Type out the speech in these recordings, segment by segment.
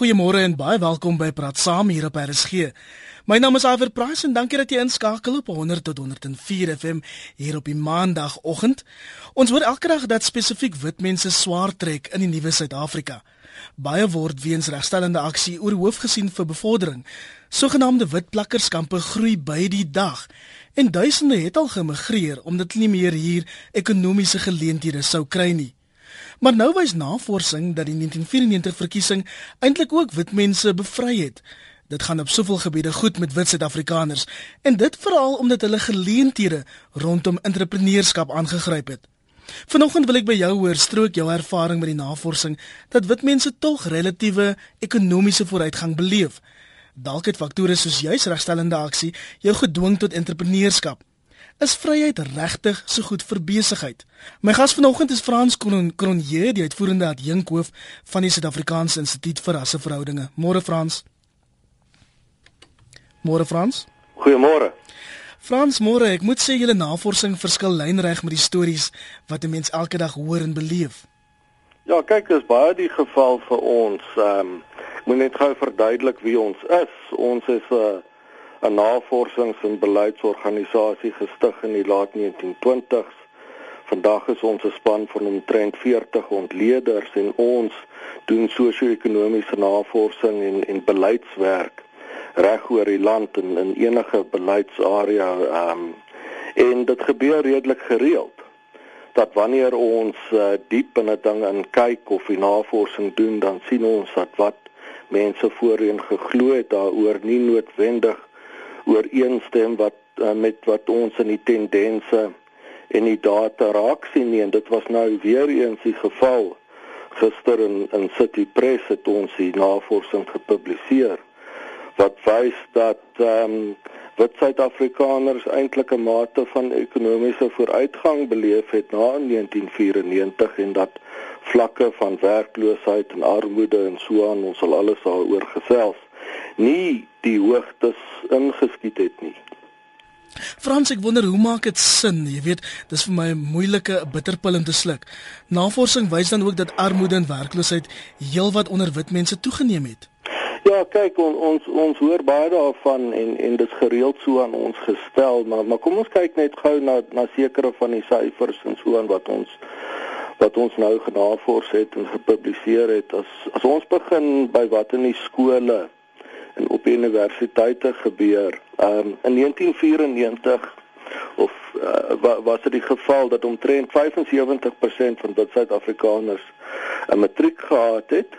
Goeiemôre en baie welkom by Praat Saam hier op RSG. My naam is Iver Price en dankie dat jy inskakel op 100 tot 104 FM hier op die maandagooggend. Ons hoor elke dag dat spesifiek wit mense swaar trek in die nuwe Suid-Afrika. Baie word weens regstellende aksie oor hoof gesien vir bevordering. Sogenaamde wit plakkerskampe groei by die dag en duisende het al gemigreer omdat hulle nie meer hier ekonomiese geleenthede sou kry nie. Maar nou wys navorsing dat die 1994 verkiesing eintlik ook wit mense bevry het. Dit gaan op soveel gebiede goed met wit Suid-Afrikaners en dit veral omdat hulle geleenthede rondom entrepreneurskap aangegryp het. Vanoggend wil ek by jou hoor strook jou ervaring met die navorsing dat wit mense tog relatiewe ekonomiese vooruitgang beleef. Dalk het faktore soos juis regstellende aksie jou gedwing tot entrepreneurskap. Is vryheid regtig so goed vir besigheid? My gas vanoggend is Frans Cronje, die uitvoerende adjunkhoof van die Suid-Afrikaanse Instituut vir Rasseverhoudinge. Môre Frans. Môre Frans. Goeiemôre. Frans, môre, ek moet sê julle navorsing verskil lynreg met die stories wat 'n mens elke dag hoor en beleef. Ja, kyk, dis baie die geval vir ons. Ehm um, moet net gou verduidelik wie ons is. Ons is 'n uh, 'n navorsings- en beleidsorganisasie gestig in die laat 1920s. Vandag is ons 'n span van omtrent 40 ontleeders en ons doen sosio-ekonomiese navorsing en en beleidswerk reg oor die land en in enige beleidsarea ehm um, en dit gebeur redelik gereeld dat wanneer ons uh, diep in 'n ding in kyk of die navorsing doen dan sien ons dat wat mense voorheen geglo het daaroor nie noodwendig ooreenstem wat uh, met wat ons in die tendense en die data raak sien nie. En dit was nou weer eens die geval. Gister in in City Press het ons die navorsing gepubliseer wat wys dat ehm um, wat Suid-Afrikaners eintlik 'n mate van ekonomiese vooruitgang beleef het na 1994 en dat vlakke van werkloosheid en armoede en so aan ons sal alles daaroor gesels nie die hoogtes ingeskiet het nie. Frans, ek wonder hoe maak dit sin? Jy weet, dis vir my 'n moeilike bitterpil om te sluk. Navorsing wys dan ook dat armoede en werkloosheid heelwat onder wit mense toegeneem het. Ja, kyk, on, ons ons hoor baie daarvan en en dit gereeld so aan ons gestel, maar maar kom ons kyk net gou na na sekere van die syfers en so aan wat ons wat ons nou genavors het en gepubliseer het. As as ons begin by wat in die skole op universiteite gebeur. Um in 1994 of uh, was dit die geval dat omtrent 75% van wit Suid-Afrikaners 'n matriek gehad het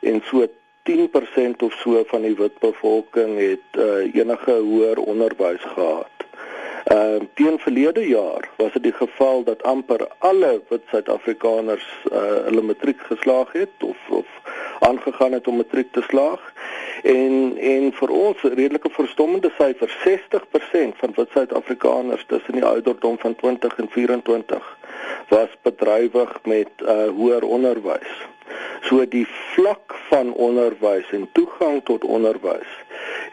en so 10% of so van die wit bevolking het uh, enige hoër onderwys gehad. Ehm uh, teen verlede jaar was dit die geval dat amper alle wit Suid-Afrikaners uh, hulle matriek geslaag het of of aangegaan het om matriek te slaag. En en vir ons redelike verstommende syfer 60% van wit Suid-Afrikaners tussen die ouderdom van 20 en 24 was bedrywig met uh, hoër onderwys. So die vlak van onderwys en toegang tot onderwys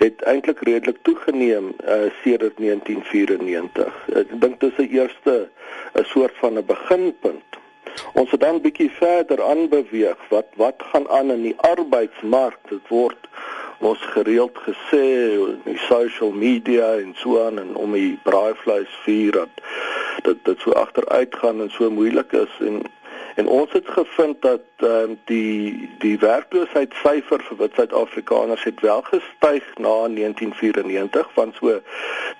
het eintlik redelik toegeneem uh, sedert 1994. Ek dink dit is 'n eerste 'n soort van 'n beginpunt. Ons het dan bietjie verder aanbeweeg. Wat wat gaan aan in die arbeidsmark? Dit word ons gereeld gesê in die social media en so aan en om die braaivleis vuur dat dit dit so agteruit gaan en so moeilik is en En ons het gevind dat uh, die die werkloosheidssyfer vir wit Suid-Afrikaners het wel gestyg na 1994 van so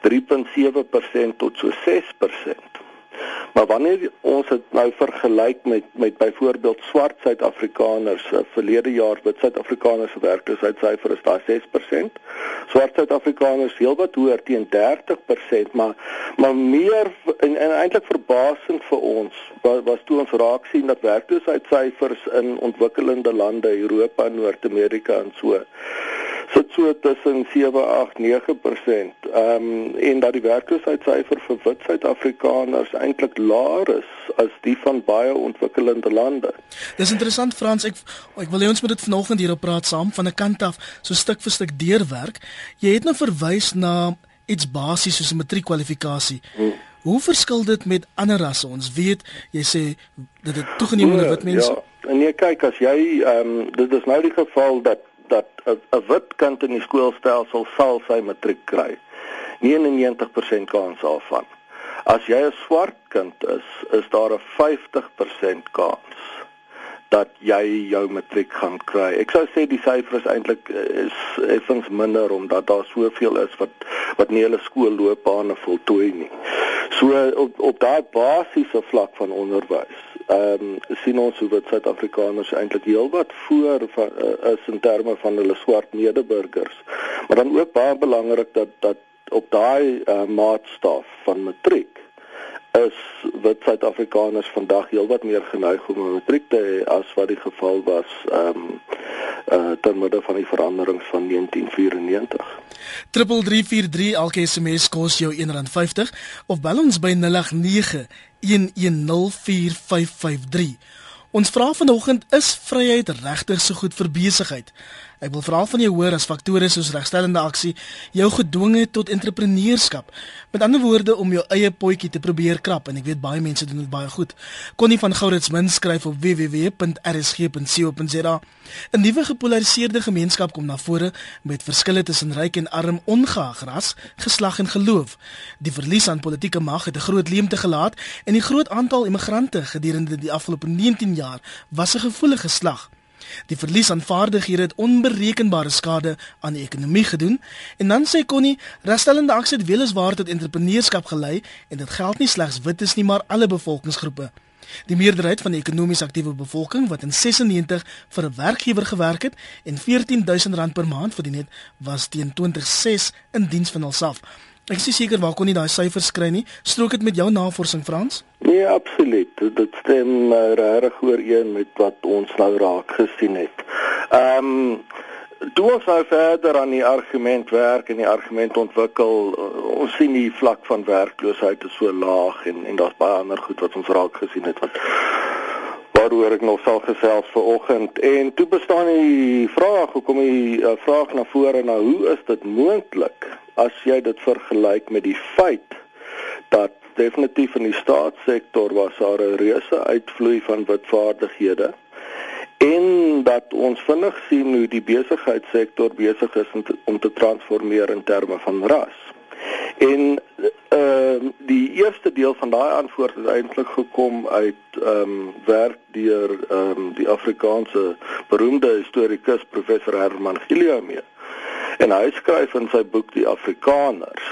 3.7% tot so 6%. Maar wanneer ons dit nou vergelyk met met byvoorbeeld swart Suid-Afrikaners, uh, verlede jaar wit Suid-Afrikaners se werkloosheidssyfer is daar 6%. Swart Suid-Afrikaners heelwat hoër teen 30%, maar maar meer en, en eintlik verbasend vir ons was, was toe ons raak sien dat werkloosheidssyfers in ontwikkelende lande, Europa, Noord-Amerika en so sit so tussen 7, 8, 9%. Ehm um, en dat die werkloosheidssyfer vir wit Suid-Afrikaners eintlik laer is as die van baie ontwikkelende lande. Dis interessant Frans, ek ek wil hê ons moet dit vanoggend hier op praat saam van 'n kant af, so stuk vir stuk deurwerk. Jy het nou verwys na iets basies soos 'n matriekkwalifikasie. Hmm. Hoe verskil dit met ander rasse? Ons weet jy sê dat dit toegeneem onder wit mense. Ja, en nee, kyk as jy ehm um, dit is nou die geval dat dat 'n wit kind in die skoolstelsel sal sy matriek kry. 99% kans daarvan. As jy 'n swart kind is, is daar 'n 50% kans dat jy jou matriek gaan kry. Ek sou sê die syfer is eintlik eh, is effens minder omdat daar soveel is wat wat nie hulle skoolloopbane voltooi nie. So op op daai basiese vlak van onderwys, ehm um, sien ons hoe wat Suid-Afrikaners eintlik heelwat voor van, uh, is in terme van hulle swart medeburgers. Maar dan ook baie belangrik dat dat op daai uh, maatstaf van matriek is wit Suid-Afrikaners vandag heelwat meer geneig om 'n matriek te hê as wat die geval was ehm um, uh ter midde van die veranderings van 1994. 3343 elke SMS kos jou R1.50 of bel ons by 089 1104553. Ons vra vanoggend is vryheid regtig so goed vir besigheid? Ek wil veral van jou hoor as faktore soos regstellende aksie jou gedwing het tot entrepreneurskap. Met ander woorde om jou eie potjie te probeer krap en ek weet baie mense doen dit baie goed. Connie van Gouritsmin skryf op www.rsg.co.za. 'n Nuwe gepolariseerde gemeenskap kom na vore met verskille tussen ryk en arm ongeag ras, geslag en geloof. Die verlies aan politieke mag het 'n groot leemte gelaat en die groot aantal immigrante gedurende die afgelope 19 jaar was 'n gevoelige slag. Die verlies aan vaardighede het onberekenbare skade aan die ekonomie gedoen en dan sê Connie, regstellende aksie het weliswaar tot entrepreneurskap gelei en dit geld nie slegs wites nie, maar alle bevolkingsgroepe. Die meerderheid van die ekonomies aktiewe bevolking wat in 96 vir 'n werkgewer gewerk het en R14000 per maand verdien het, was teen 2006 in diens van hulself. Ek is seker waar kon nie daai syfers kry nie. Strook dit met jou navorsing Frans? Nee, absoluut. Dit stem uh, regtig ooreen met wat ons nou raak gesien het. Ehm um, toe ons nou verder aan die argument werk en die argument ontwikkel, uh, ons sien die vlak van werkloosheid is so laag en en daar's baie ander goed wat ons raak gesien het wat waaroor ek nog sal gesels vanoggend en toe bestaan die vraag hoekom die uh, vraag na vore nou hoe is dit moontlik as jy dit vergelyk met die feit dat definitief in die staatssektor was daar 'n reuse uitvloei van witvaardighede en dat ons vinnig sien hoe die besigheidssektor besig is om te, om te transformeer in terme van ras. En ehm uh, die eerste deel van daai antwoord het eintlik gekom uit ehm um, werk deur ehm um, die Afrikaanse beroemde historikus professor Herman Giliamee. En hy skryf in sy boek Die Afrikaners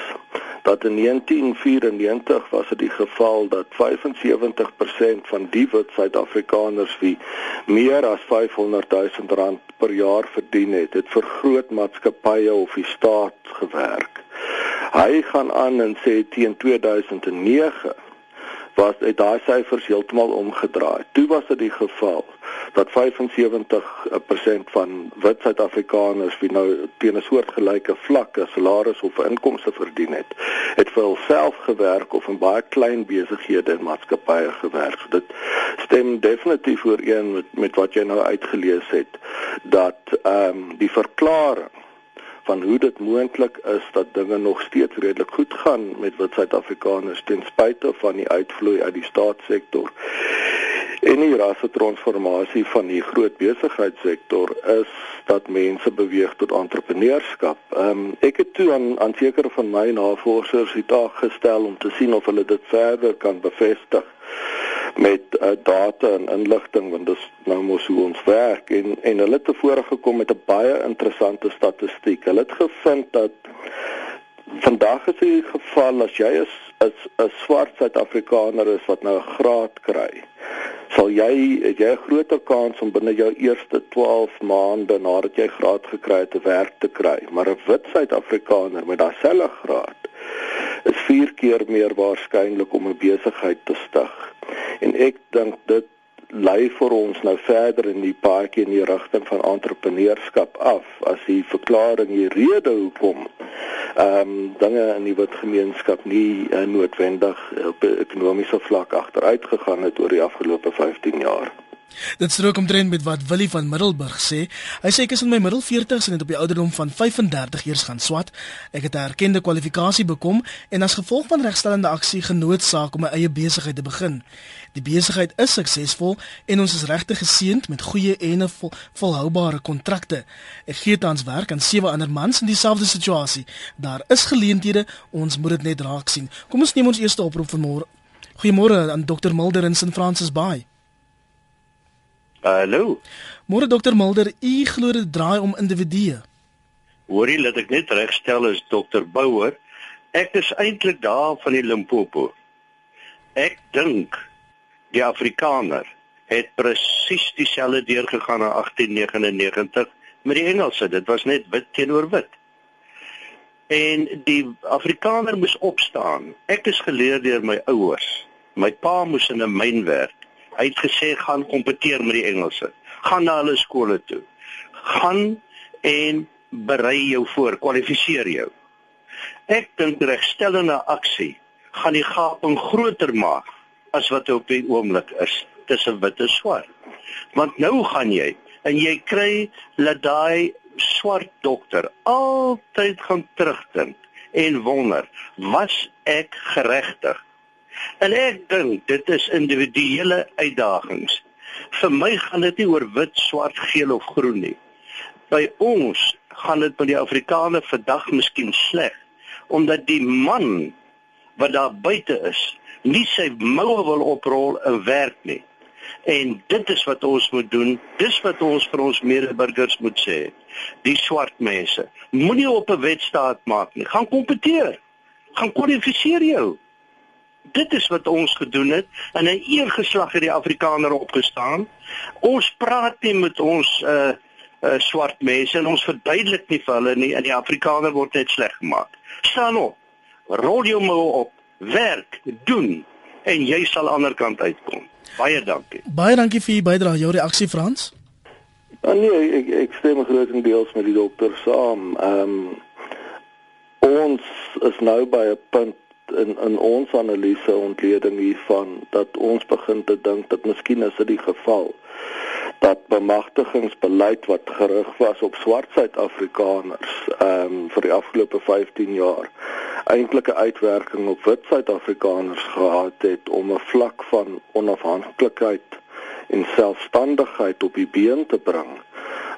dat in 1994 was dit die geval dat 75% van die wit Suid-Afrikaners wie meer as 500 000 rand per jaar verdien het, het vir groot maatskappye of die staat gewerk. Hy gaan aan en sê teen 2009 was dit daai syfers heeltemal omgedraai. Toe was dit die geval dat 75% van wit Suid-Afrikaners wie nou teen 'n soortgelyke vlakke salaris of inkomste verdien het, het vir hulself gewerk of in baie klein besighede en maatskappye gewerk. So dit stem definitief ooreen met met wat jy nou uitgelees het dat ehm um, die verklaring van hoe dit moontlik is dat dinge nog steeds redelik goed gaan met wat Suid-Afrikaners ten spyte van die uitvloei uit die staatssektor en die rasse transformasie van die groot besigheidssektor is dat mense beweeg tot entrepreneurskap. Ehm um, ek het toe aan aan sekere van my navorsers die taak gestel om te sien of hulle dit verder kan bevestig met uh, data en inligting want dis nou mos hoe ons werk en en hulle het tevore gekom met 'n baie interessante statistiek. Hulle het gevind dat vandag is die geval as jy is 'n swart Suid-Afrikaner is wat nou 'n graad kry. Sal jy jy 'n groter kans om binne jou eerste 12 maande nadat jy graad gekry het te werk te kry, maar 'n wit Suid-Afrikaner met daardie graad is 4 keer meer waarskynlik om 'n besigheid te stig. En ek dink dit lei vir ons nou verder in die paadjie in die rigting van entrepreneurskap af. As die verklaring die rede hoekom ehm um, dinge in die wit gemeenskap nie uh, noodwendig op 'n ekonomiese vlak agteruit gegaan het oor die afgelope 15 jaar Dit strook omtrent met wat Willie van Middelburg sê. Hy sê ek is in my middel 40s en het op die ouderdom van 35 eers gaan swat. Ek het 'n erkende kwalifikasie bekom en as gevolg van regstellende aksie genoodsaak om my eie besigheid te begin. Die besigheid is suksesvol en ons is regtig geseënd met goeie en vol, volhoubare kontrakte. Ek gee tans werk aan sewe ander mans in dieselfde situasie. Daar is geleenthede, ons moet dit net raak sien. Kom ons neem ons eerste oproep van môre. Goeiemôre aan Dr Mulder in St Francis Bay. Hallo. Môre dokter Mulder, u glo dit draai om individue. Hoorie, laat ek net regstel as dokter Bouwer. Ek is eintlik daar van die Limpopo. Ek dink die Afrikaner het presies dieselfde deurgegaan in 1899 met die Engelse. Dit was net wit teenoor wit. En die Afrikaner moes opstaan. Ek is geleer deur my ouers. My pa moes in 'n myn werk. Hy het gesê gaan kompeteer met die Engelse. Gaan na hulle skole toe. Gaan en berei jou voor, kwalifiseer jou. Ek dink regstellende aksie gaan die gaping groter maak as wat op die oomblik is tussen wit en swart. Want nou gaan jy en jy kry dat daai swart dokter altyd gaan terugdink en wonder, was ek geregtig? En ek dink dit is individuele uitdagings. Vir my gaan dit nie oor wit, swart, geel of groen nie. By ons gaan dit met die Afrikaner vandag miskien sleg omdat die man wat daar buite is, nie sy moue wil oprol en werk nie. En dit is wat ons moet doen. Dis wat ons vir ons medeburgers moet sê. Die swart mense, moenie op 'n wedstaat maak nie. Gaan kompeteer. Gaan kwalifiseer jou dit is wat ons gedoen het en 'n eergeslag het die Afrikaner opgestaan. Ons praat nie met ons uh uh swart mense en ons verduidelik nie vir hulle nie en die Afrikaner word net sleg gemaak. Staan op. Rol jou mou op. Werk, doen en jy sal aan die ander kant uitkom. Baie dankie. Baie dankie vir u bydrae, jou reaksie Frans. Ja, nee, ek ek stem grootendeels met die dokter saam. Ehm um, ons is nou by 'n punt in in ons analise ontleding hiervan dat ons begin te dink dat miskien is dit die geval dat bemagtigingsbeleid wat gerig was op swart Suid-Afrikaners ehm um, vir die afgelope 15 jaar eintlik 'n uitwerking op wit Suid-Afrikaners gehad het om 'n vlak van onafhanklikheid en selfstandigheid op die been te bring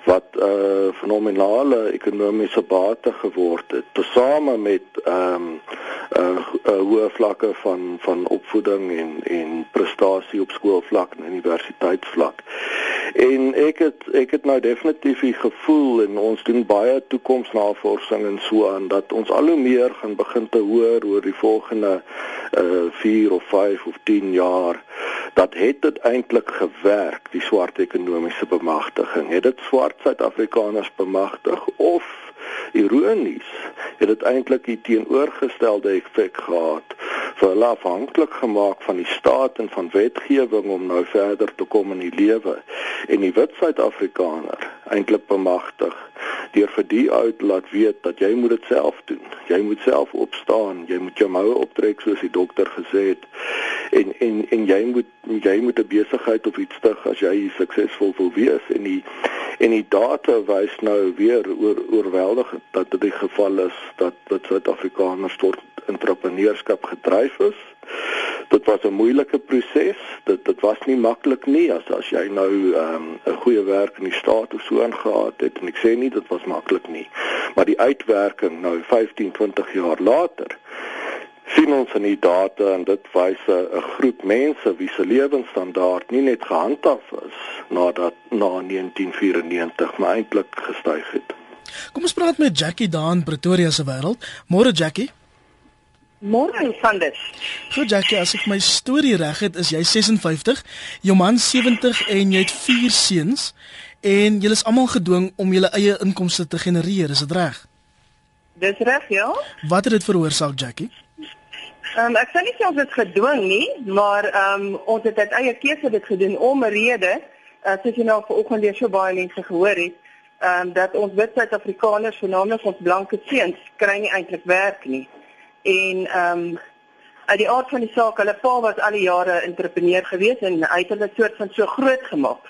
wat 'n uh, eh, fenominale ekonomiese bate geword het tesame met ehm um, uh, uh, hoë vlakke van van opvoeding en en prestasie op skoolvlak en universiteitsvlak. En ek het ek het nou definitief die gevoel en ons doen baie toekomsnavorsing en so aan dat ons al hoe meer gaan begin te hoor oor die volgende uh 4 of 5 of 10 jaar dat het dit eintlik gewerk die swart ekonomiese bemagtiging. Het dit swart Suid-Afrikaners bemagtig of ironies het dit eintlik die teenoorgestelde effek gehad vir hulle afhanklik gemaak van die staat en van wetgewing om nou verder te kom in die lewe en die wit Suid-Afrikaner eintlik bemagtig deur vir die uit laat weet dat jy moet dit self doen. Jy moet self opstaan, jy moet jou moue optrek soos die dokter gesê het. En en en jy moet jy moet 'n besigheid of iets stig as jy suksesvol wil wees en die en die data wys nou weer oor oorweldigend dat dit die geval is dat dat Suid-Afrikaners tot entrepreneurskap gedryf is. Dit was 'n moeilike proses. Dit dit was nie maklik nie as as jy nou ehm, 'n um, goeie werk in die staat of so aangehad het en ek sê nie dit was maklik nie. Maar die uitwerking nou 15, 20 jaar later sien ons in die data en dit wys 'n groep mense wie se lewensstandaard nie net gehandhaaf is nadat na 1994 maar eintlik gestyg het. Kom ons praat met Jackie daan Pretoria se wêreld. Môre Jackie. Môre Sanders. So Jackie, as ek my storie reg het, is jy 56, jou man 70 en jy het 4 seuns en julle is almal gedwing om julle eie inkomste te genereer, is dit reg? Dis reg, ja. Wat het dit veroorsaak, Jackie? Um, ek sê nie of dit gedwing nie, maar um, ons het uit eie keuse dit gedoen om 'n rede, uh, soos jy nou vanoggend weer so baie mense gehoor het, ehm um, dat ons wit Suid-Afrikaners, veral ons blanke seuns, kry nie eintlik werk nie. En ehm um, uit die aard van die saak, hulle pa was al die jare entrepreneur gewees en hy het hulle soort van so groot gemaak.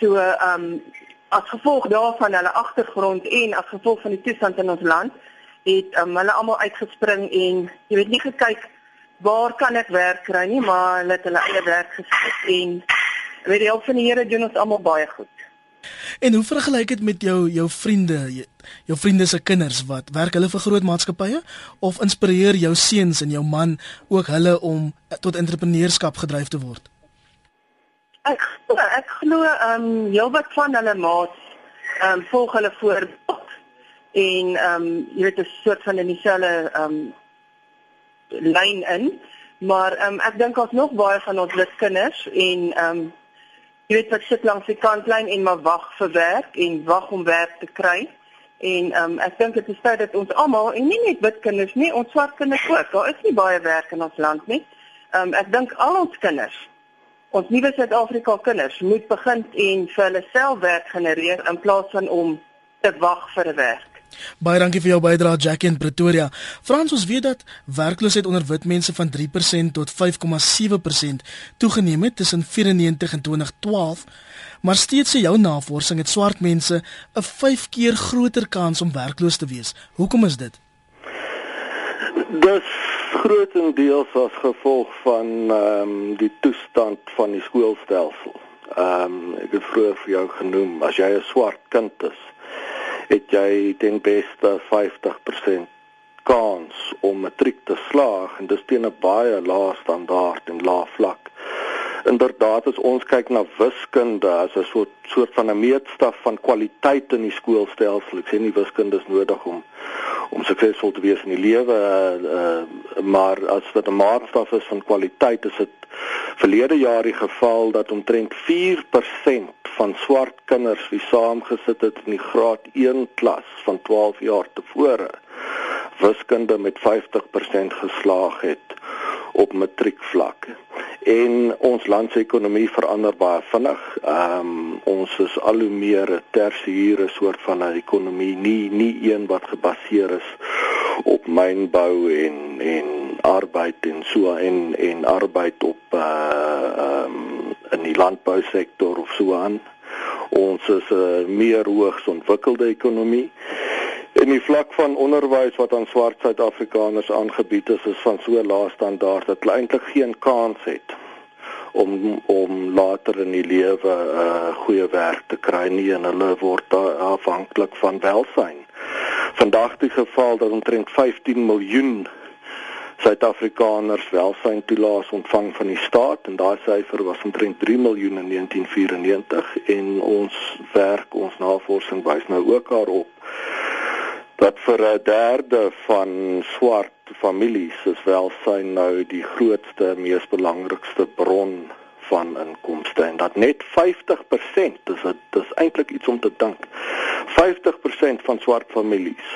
So ehm um, as gevolg daarvan hulle agtergrond en as gevolg van die toestand in ons land het um, hulle almal uitgespring en jy weet nie gekyk waar kan ek werk kry nie, maar hulle het hulle eie werk geskiet en weet jy, van die Here doen ons almal baie goed. En hoe vergelyk dit met jou jou vriende, jou vriende se kinders wat werk hulle vir groot maatskappye of inspireer jou seuns en jou man ook hulle om tot entrepreneurskap gedryf te word? Ek ek glo ehm um, heelwat van hulle maats ehm um, volg hulle voorbeeld en ehm um, jy weet 'n soort van in dieselfde ehm um, lyn in. Maar ehm um, ek dink ons nog baie van ons lid kinders en ehm um, jy weet wat sit langs die kantlyn en maar wag vir werk en wag om werk te kry. En ehm um, ek dink dit is tyd dat ons almal en nie net wit kinders nie, ons swart kinders ook. Daar is nie baie werk in ons land nie. Ehm um, ek dink al ons kinders Ons nuwe Suid-Afrika kinders moet begin en vir hulle self werk genereer in plaas van om te wag vir 'n werk. Baie dankie vir jou bydrae Jackie in Pretoria. Frans ons weet dat werkloosheid onder wit mense van 3% tot 5,7% toegeneem het tussen 94 en 2012, maar steeds sê jou navorsing het swart mense 'n 5 keer groter kans om werkloos te wees. Hoekom is dit? Dis grootendeels as gevolg van ehm um, die toestand van die skoolstelsel. Ehm um, ek het vroeër vir jou genoem as jy 'n swart kind is, het jy ten beste 50% kans om matriek te slaag en dis teen 'n baie lae standaard en lae vlak. Inderdaad as ons kyk na wiskunde as 'n soort soort van 'n meetstaf van kwaliteit in die skoolstelsel, ek sê nie wiskunde is nodig om om suksesvol te wees in die lewe uh, uh, maar as dit 'n maatstaf is van kwaliteit is dit verlede jaar die geval dat omtrent 4% van swart kinders wie saamgesit het in die graad 1 klas van 12 jaar tevore wiskunde met 50% geslaag het op matriekvlak. En ons land se ekonomie verander baie vinnig. Ehm um, ons is al hoe meer 'n tersiêre soort van 'n ekonomie, nie nie een wat gebaseer is op mynbou en en arbeid en so en en arbeid op uh ehm um, in die landbousektor of so aan. Ons is 'n meer hoogs ontwikkelde ekonomie. En die vlak van onderwys wat aan swart Suid-Afrikaners aangebied is, is van so lae standaard dat hulle eintlik geen kans het om om later in die lewe 'n uh, goeie werk te kry nie en hulle word afhanklik van welsyn. Vandag die geval dat omtrent 15 miljoen Suid-Afrikaners welsyn toelaas ontvang van die staat en daai syfer was omtrent 3 miljoen in 1994 en ons werk ons navorsing wys nou ook daarop dat vir 'n derde van swart families is welsyn nou die grootste mees belangrikste bron van inkomste en dat net 50% dis dit is eintlik iets om te dink 50% van swart families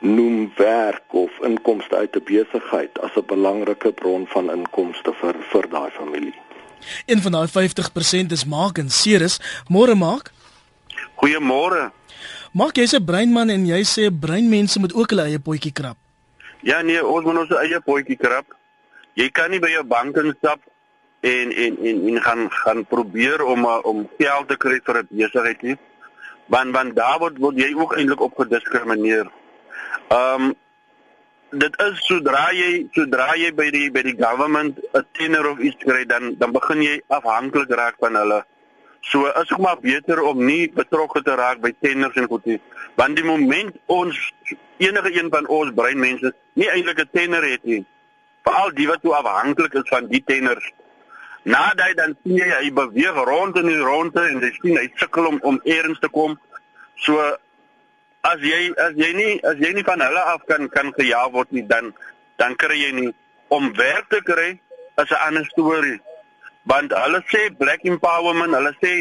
noem werk of inkomste uit 'n besigheid as 'n belangrike bron van inkomste vir vir daai familie. Een van daai 50% is Mark en Ceres. Môre Mark. Goeiemôre. Maak jy's 'n breinman en jy sê breinmense moet ook hulle eie potjie krap. Ja nee, ons moet ons eie potjie krap. Jy kan nie by jou bank instap en en en en gaan gaan probeer om om geld te kry vir 'n besigheid nie. Want want daar word word jy ook eintlik op gediskrimineer. Ehm um, dit is sodra jy sodra jy by die by die government 'n tender of iets kry dan dan begin jy afhanklik raak van hulle. So is dit maar beter om nie betrokke te raak by tenders en goed nie. Want die moment ons enige een van ons breinmense nie eintlik 'n tender het nie, veral die wat so afhanklik is van die tenders. Nadat dan sien jy hy beweeg rond in die ronde en jy sien hy sukkel om om eers te kom. So as jy as jy nie as jy nie van hulle af kan kan gejaag word nie, dan dan kry jy nie om werk te kry as 'n ander storie want hulle sê black empowerment, hulle sê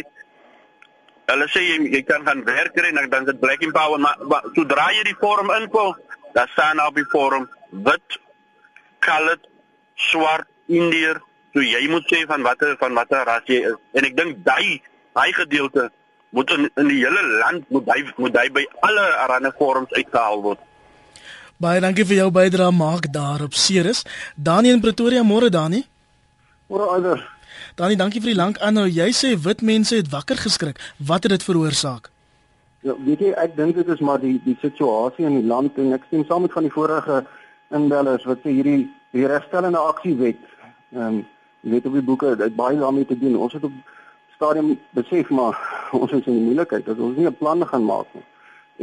hulle sê jy, jy kan gaan werk kry en dan dit black empowerment, maar, maar sodra jy die vorm invul, dan staan op die vorm wit, colored, swart, indier, so jy moet sê van watter van watter ras jy is. En ek dink daai daai gedeelte moet in, in die hele land moet hy moet hy by alle arane vorms uitgehaal word. Baie dankie vir jou bydrae maak daar op Ceres. Dani in Pretoria, môre Dani. Môre Iver. Dani, dankie vir die lank aanhou. Jy sê wit mense het wakker geskrik. Wat het dit veroorsaak? Ja, weet jy, ek dink dit is maar die die situasie in die land en ek stem saam met van die vorige inbellers wat sê hierdie die regstellende aksiewet. Ehm um, jy weet op die boeke dit baie daarmee te doen. Ons het op stadium besef maar ons is in die moeilikheid dat ons nie 'n plan gaan maak nie.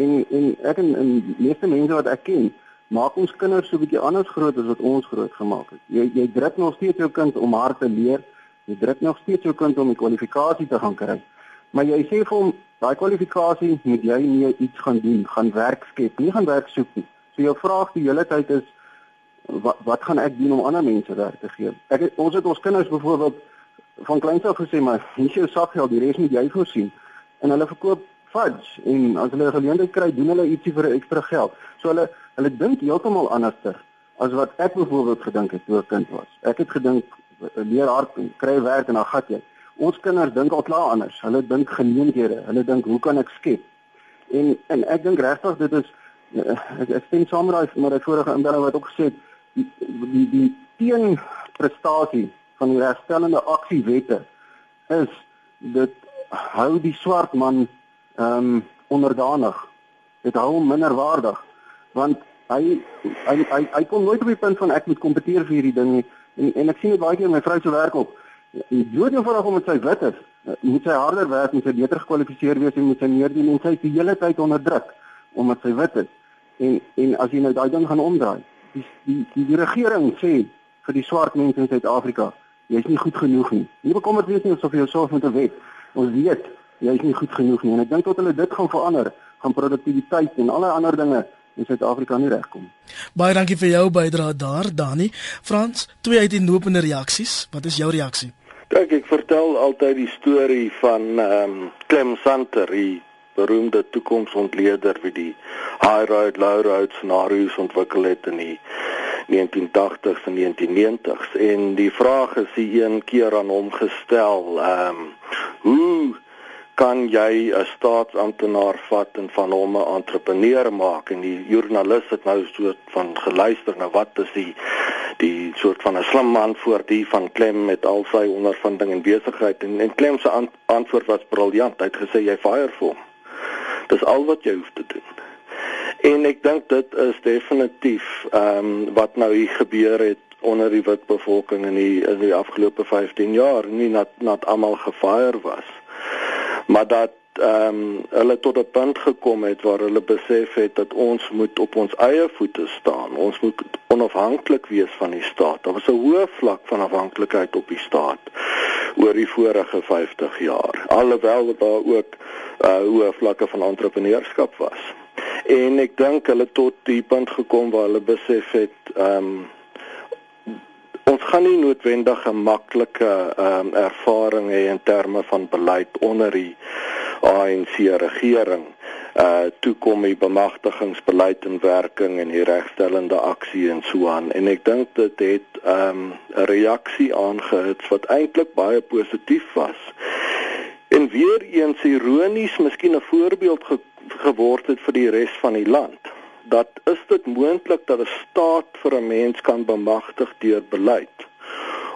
En en ek en, en meeste mense wat ek ken, maak ons kinders so 'n bietjie anders groot as wat ons groot gemaak het. Jy jy druk nog steeds jou kind om hard te leer. Jy druk nog steeds jou kind om 'n kwalifikasie te gaan kry. Maar jy sê vir hom daai kwalifikasie moet jy nie iets gaan doen, gaan werk skep, nie gaan werk soek nie. So jou vraag die hele tyd is wat wat gaan ek doen om ander mense werk te gee? Ek het, ons het ons kinders byvoorbeeld van kleins af gesê maar hier is jou sakgeld, die res moet jy voorsien. En hulle verkoop fudge en as hulle 'n geleentheid kry, doen hulle ietsie vir 'n ekstra geld. So hulle hulle dink heeltemal anderster as wat ek byvoorbeeld gedink het toe ek kind was. Ek het gedink leer hard en kry werk en dan gat jy. Ons kinders dink al klaar anders. Hulle dink geleenthede. Hulle dink hoe kan ek skep? En en ek dink regtig dit is eh, ek, ek stem saam met daai maar die vorige inbelling wat ook gesê het die die, die teenprestasie van die herstellende aksiewette is dit hou die swart man ehm um, onderdanig. Dit hou hom minderwaardig want hy hy hy, hy kom nooit op die punt van ek moet kompeteer vir hierdie ding nie. En en ek sien dit baie keer my vrou se werk op die dood eenvoudig omdat sy wit is, eh, moet sy harder werk, moet sy beter gekwalifiseer wees en moet sy meer doen en sy is die hele tyd onder druk omdat sy wit is. En en as jy nou daai ding gaan omdraai, die die die, die regering sê vir die swart mense in Suid-Afrika, jy's nie goed genoeg nie. Nie bekommerd wees nie of jy jouself moet weet. Ons weet jy's nie goed genoeg nie en ek dink tot hulle dit gaan verander, gaan produktiwiteit en alle ander dinge in Suid-Afrika nie regkom. Baie dankie vir jou bydrae daar, Dani. Frans, twee uiteenlopende reaksies. Wat is jou reaksie? Kyk, ek vertel altyd die storie van ehm um, Clem Santer, die beroemde toekomsontleder wie die high road low road scenario's ontwikkel het in die 1980s en 1990s en die vraag is die een keer aan hom gestel, ehm um, hoe kan jy 'n staatsamptenaar vat en van hom 'n entrepreneur maak? En die joernalis het nou so van geluister na wat is die die soort van 'n slim antwoord die van Klem met al sy ondervinding en besigheid en, en Klem se antwoord was briljant. Hy het gesê jy fire vir hom dis al wat jy hoef te doen. En ek dink dit is definitief ehm um, wat nou hier gebeur het onder die wit bevolking in die in die afgelope 15 jaar nie nat nat almal gefire was maar dat ehm um, hulle tot 'n punt gekom het waar hulle besef het dat ons moet op ons eie voete staan. Ons moet onafhanklik wees van die staat. Daar was 'n hoë vlak van afhanklikheid op die staat oor die vorige 50 jaar. Alhoewel daar ook uh, hoë vlakke van entrepreneurskap was. En ek dink hulle tot die punt gekom waar hulle besef het ehm um, gaan nie noodwendig 'n maklike ehm um, ervaring hê in terme van beleid onder die ANC regering. Uh toe kom die bemagtigingsbeleid in werking en die regstellende aksie en so aan en ek dink dit het ehm um, 'n reaksie aangehits wat eintlik baie positief was. En weer eens ironies, miskien 'n voorbeeld ge geword het vir die res van die land dat is dit moontlik dat 'n staat vir 'n mens kan bemagtig deur beleid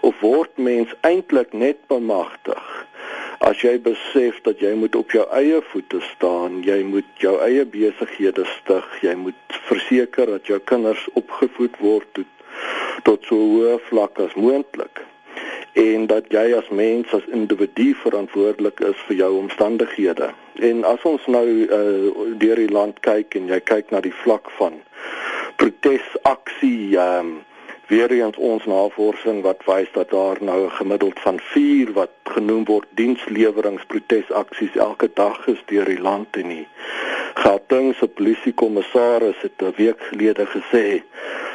of word mens eintlik net bemagtig as jy besef dat jy moet op jou eie voete staan jy moet jou eie besighede stig jy moet verseker dat jou kinders opgevoed word tot, tot so hoë vlak as moontlik en dat jy as mens as individu verantwoordelik is vir jou omstandighede. En as ons nou uh, deur die land kyk en jy kyk na die vlak van protesaksie ehm um, weer eens ons navorsing wat wys dat daar nou 'n gemiddeld van 4 wat genoem word diensleweringprotesaksies elke dag is deur die land en nie. Gauteng se polisiekommissaris het 'n week gelede gesê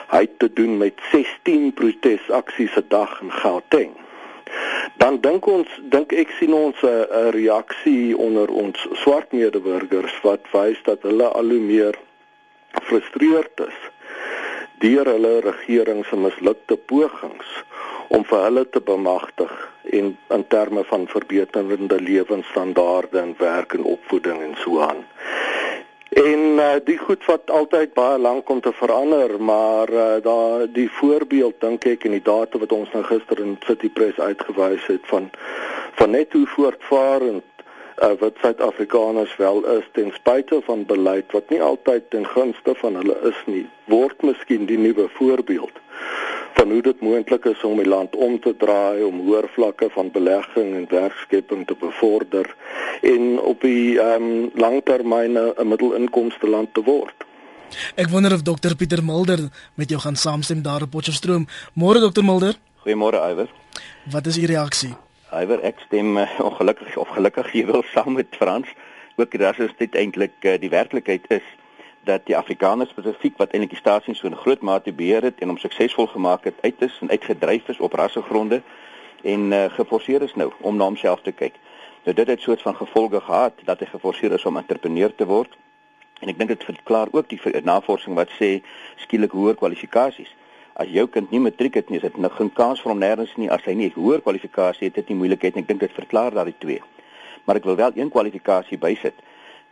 hy het te doen met 16 protesaksies 'n dag in Gauteng dan dink ons dink ek sien ons 'n reaksie onder ons swart medeburgers wat wys dat hulle al hoe meer frustreerd is deur hulle regering se mislukte pogings om vir hulle te bemagtig en in terme van verbeterende lewensstandaarde en werk en opvoeding en so aan. En uh, die goed vat altyd baie lank om te verander, maar uh, daar die voorbeeld dink ek en die data wat ons nou gister in City Press uitgewys het van van net hoe voortvarend uh, wat Suid-Afrikaners wel is ten spyte van beleid wat nie altyd ten gunste van hulle is nie, word miskien die nuwe voorbeeld van hoe dit moontlik is om die land om te draai om hoër vlakke van belegging en werkskepping te bevorder en op die ehm um, langtermyn 'n middelinkomste land te word. Ek wonder of dokter Pieter Mulder met jou gaan saamstem daar op Potchefstroom. Môre dokter Mulder. Goeiemôre Iwer. Wat is u reaksie? Iwer, ek stem uh, ongelukkig of gelukkig jy wil saam met Frans. Ook dat dit eintlik uh, die werklikheid is dat die Afrikaners spesifiek wat eintlik die staatsie so 'n groot mate beheer het en hom suksesvol gemaak het uit is en uitgedryf is op rassegronde en uh, geforseer is nou om na homself te kyk. Nou dit het 'n soort van gevolge gehad dat hy geforseer is om entrepreneur te word. En ek dink dit verklaar ook die navorsing wat sê skielik hoër kwalifikasies. As jou kind nie matriek het nie, is dit nog geen kans vir hom nêrens nie as hy nie hoër kwalifikasie het, dit nie moeilikheid nie. Ek dink dit verklaar daardie twee. Maar ek wil wel een kwalifikasie bysit.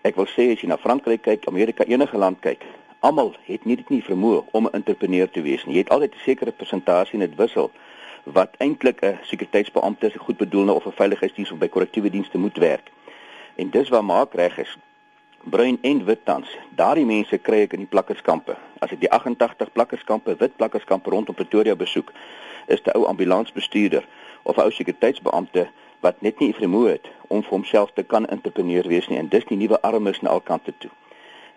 Ek wil sê as jy na Frankryk kyk, Amerika, enige land kyk, almal het nie dit nie vermoë om 'n entrepreneur te wees nie. Jy het altyd 'n sekere persentasie in dit wissel wat eintlik 'n sekuriteitsbeampte se goed bedoelde of 'n veiligheidsdiens of by korrektiewe dienste moet werk. En dis waar maak reg is. Bruin en wit tans. Daardie mense kry ek in die plakkerskampe. As ek die 88 plakkerskampe, wit plakkerskampe rondom Pretoria besoek, is 'n ou ambulansbestuurder of 'n ou sekuriteitsbeampte wat net nie vermoë het om vir homself te kan entrepreneur wees nie en dis die nuwe armes na al kante toe.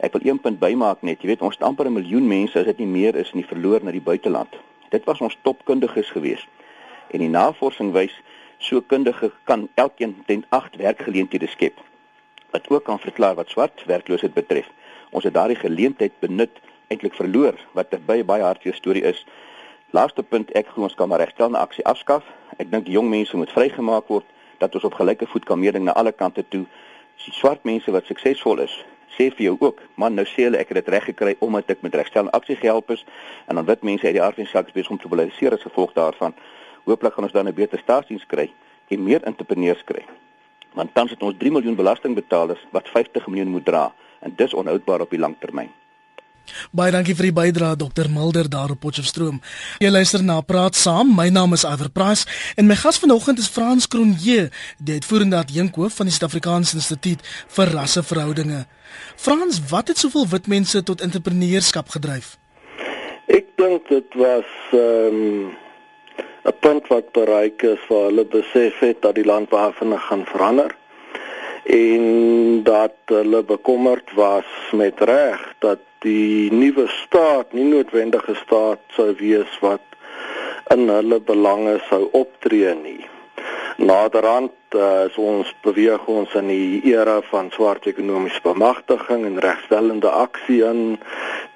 Ek wil een punt bymaak net, jy weet ons het amper 'n miljoen mense as dit nie meer is in die verloor na die buiteland. Dit was ons topkundiges geweest. En die navorsing wys so kundige kan elkeen ten 8 werkgeleenthede skep. Wat ook kan verklaar wat swart werkloosheid betref. Ons het daardie geleentheid benut eintlik verloor wat 'n baie baie hartjie storie is. Laaste punt, ek glo ons kan maar regstel 'n aksie afskaf. Ek dink die jong mense moet vrygemaak word dat ons op gelyke voet kan meeding na alle kante toe. Die swart mense wat suksesvol is, sê vir jou ook, man, nou sê hulle ek het dit reg gekry omdat ek met regstel en aksie gehelp is en dan wit mense uit die aardwysaks besig om te mobiliseer as gevolg daarvan. Hooplik gaan ons dan 'n beter staatsdiens kry en meer entrepreneurs kry. Want tans het ons 3 miljoen belastingbetalers wat 50 miljoen moet dra en dis onhoudbaar op die lang termyn. Baie dankie vir die bydrae Dr Mulder daar op Potchefstroom. Jy luister na Praat Saam. My naam is Iver Price en my gas vanoggend is Frans Kronje, die uitvoerende adjunkhoof van die Suid-Afrikaanse Instituut vir Rasseverhoudinge. Frans, wat het soveel wit mense tot entrepreneurskap gedryf? Ek dink dit was ehm um, 'n punt wat bereik is waar hulle besef het dat die land waarvan gaan verander en dat hulle bekommerd was met reg dat die nuwe staat nie noodwendig 'n staat sou wees wat in hulle belange sou optree nie. Naderhand uh, is ons beweeg ons in die era van swart ekonomiese bemagtiging en regstellende aksie in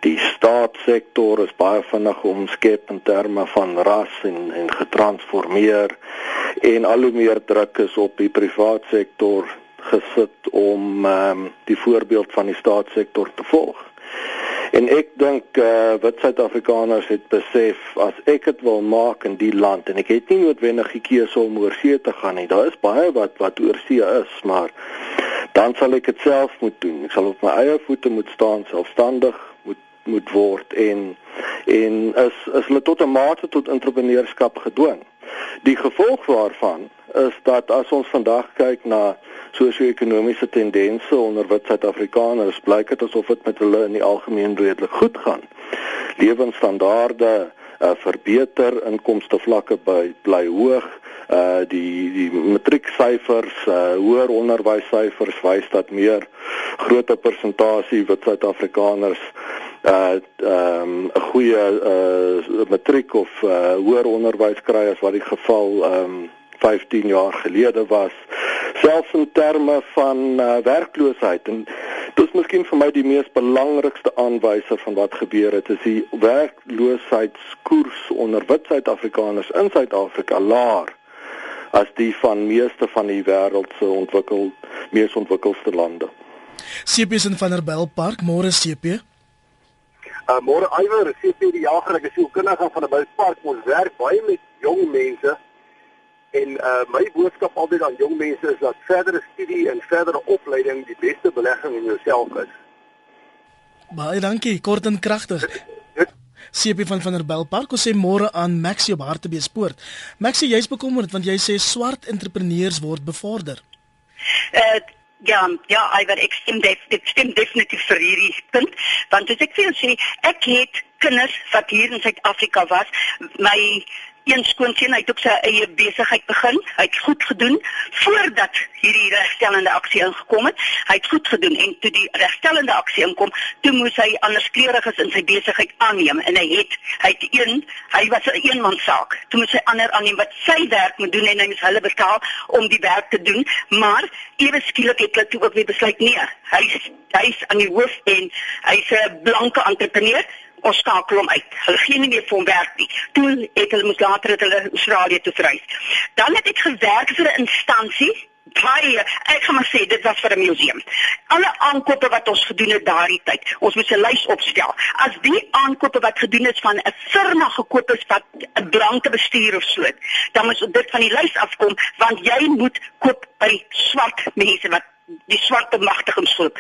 die staatssektor is baie vinnig omskep in terme van ras en en getransformeer en al hoe meer druk is op die private sektor gesit om um, die voorbeeld van die staatssektor te volg. En ek dink uh wat Suid-Afrikaners het besef as ek dit wil maak in die land en ek het nie noodwendig keuse om oor see te gaan nie. Daar is baie wat wat oor see is, maar dan sal ek dit self moet doen. Ek sal op my eie voete moet staan, selfstandig moet word en en is is hulle tot 'n mate tot entrepreneurskap gedwing. Die gevolg waarvan is dat as ons vandag kyk na sosio-ekonomiese tendense onder wit Suid-Afrikaners, blyk dit asof dit met hulle in die algemeen redelik goed gaan. Lewensstandaarde uh, verbeter, inkomste vlakke by bly hoog. Uh die die matrieksyfers, uh hoër onderwyssyfers wys dat meer groter persentasie wit Suid-Afrikaners uh ehm um, 'n goeie uh matriek of uh hoër onderwys kry as wat die geval ehm um, 15 jaar gelede was selfs in terme van uh, werkloosheid en dit is miskien vir my die mees belangrikste aanwyser van wat gebeur het is die werkloosheidskoers onder wit Suid-Afrikaners in Suid-Afrika laer as die van meeste van die wêreld se ontwikkel mees ontwikkelde lande. CP van der Bylpark, môre CP. Uh môre Iwer, CP die jager, ek is kundige van die Bylpark. Ons werk baie met jong mense En uh my boodskap altyd aan jong mense is dat verdere studie en verdere opleiding die beste belegging in jouself is. Baie dankie, kort en kragtig. CP van van der Belpark sê môre aan Maxie op Hartbeespoort. Maxie, jy's bekommerd want jy sê swart entrepreneurs word bevorder. Uh Ja, ja, Iver, ek stem def, ek stem definitief vir hierdie punt, want as ek vir jou sê, ek het kinders wat hier in Suid-Afrika was, my een skoonseun het ook sy eie besigheid begin. Hy het goed gedoen voordat hierdie regstellende aksie ingekom het. Hy het goed gedoen en toe die regstellende aksie inkom, toe moes hy anders kleuriges in sy besigheid aanneem en hy het hy het een hy was 'n eenman saak. Toe moes hy ander aanneem wat sy werk moet doen en hy moes hulle betaal om die werk te doen, maar ewe skielik het hulle toe ook weer besluit nee, hy hy's aan die hoof en hy's 'n blanke entrepreneur ons skakel hom uit. Hulle gee nie meer vir hom werk nie. Toe het hulle moes later het hulle Australië toe verhuis. Dan het ek gewerk vir 'n instansie baie ek gaan maar sê dit was vir 'n museum. Alle aankope wat ons gedoen het daardie tyd, ons moes 'n lys opstel. As die aankope wat gedoen is van 'n firma gekoop is wat 'n blanke bestuur of so, dan moet dit van die lys afkom want jy moet koop by swart mense wat die swart bemagtigingsgroep.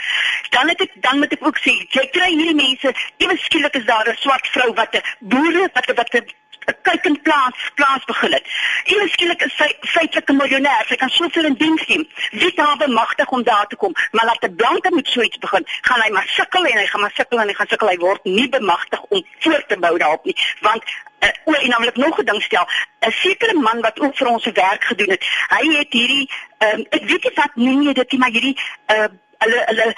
Dan het ek dan moet ek ook sê, jy kry hierdie mense, ewe skielik is daar 'n swart vrou wat 'n boere wat wat 'n 'n kykend plaas plaas begin het. Ewe skielik is sy feitelik 'n miljonair. Sy kan soveel in diens neem. Wie daar bemagtig om daar te kom, maar laat 'n blanke met so iets begin, gaan hy maar sukkel en hy gaan maar sukkel en hy gaan sukkel. Hy word nie bemagtig om voort te bou daarop nie, want uh, o, en naamlik nog 'n ding stel, 'n sekere man wat ook vir ons se werk gedoen het. Hy het hierdie um, ek weet nie wat noem jy dit nie, maar hierdie uh, hulle hulle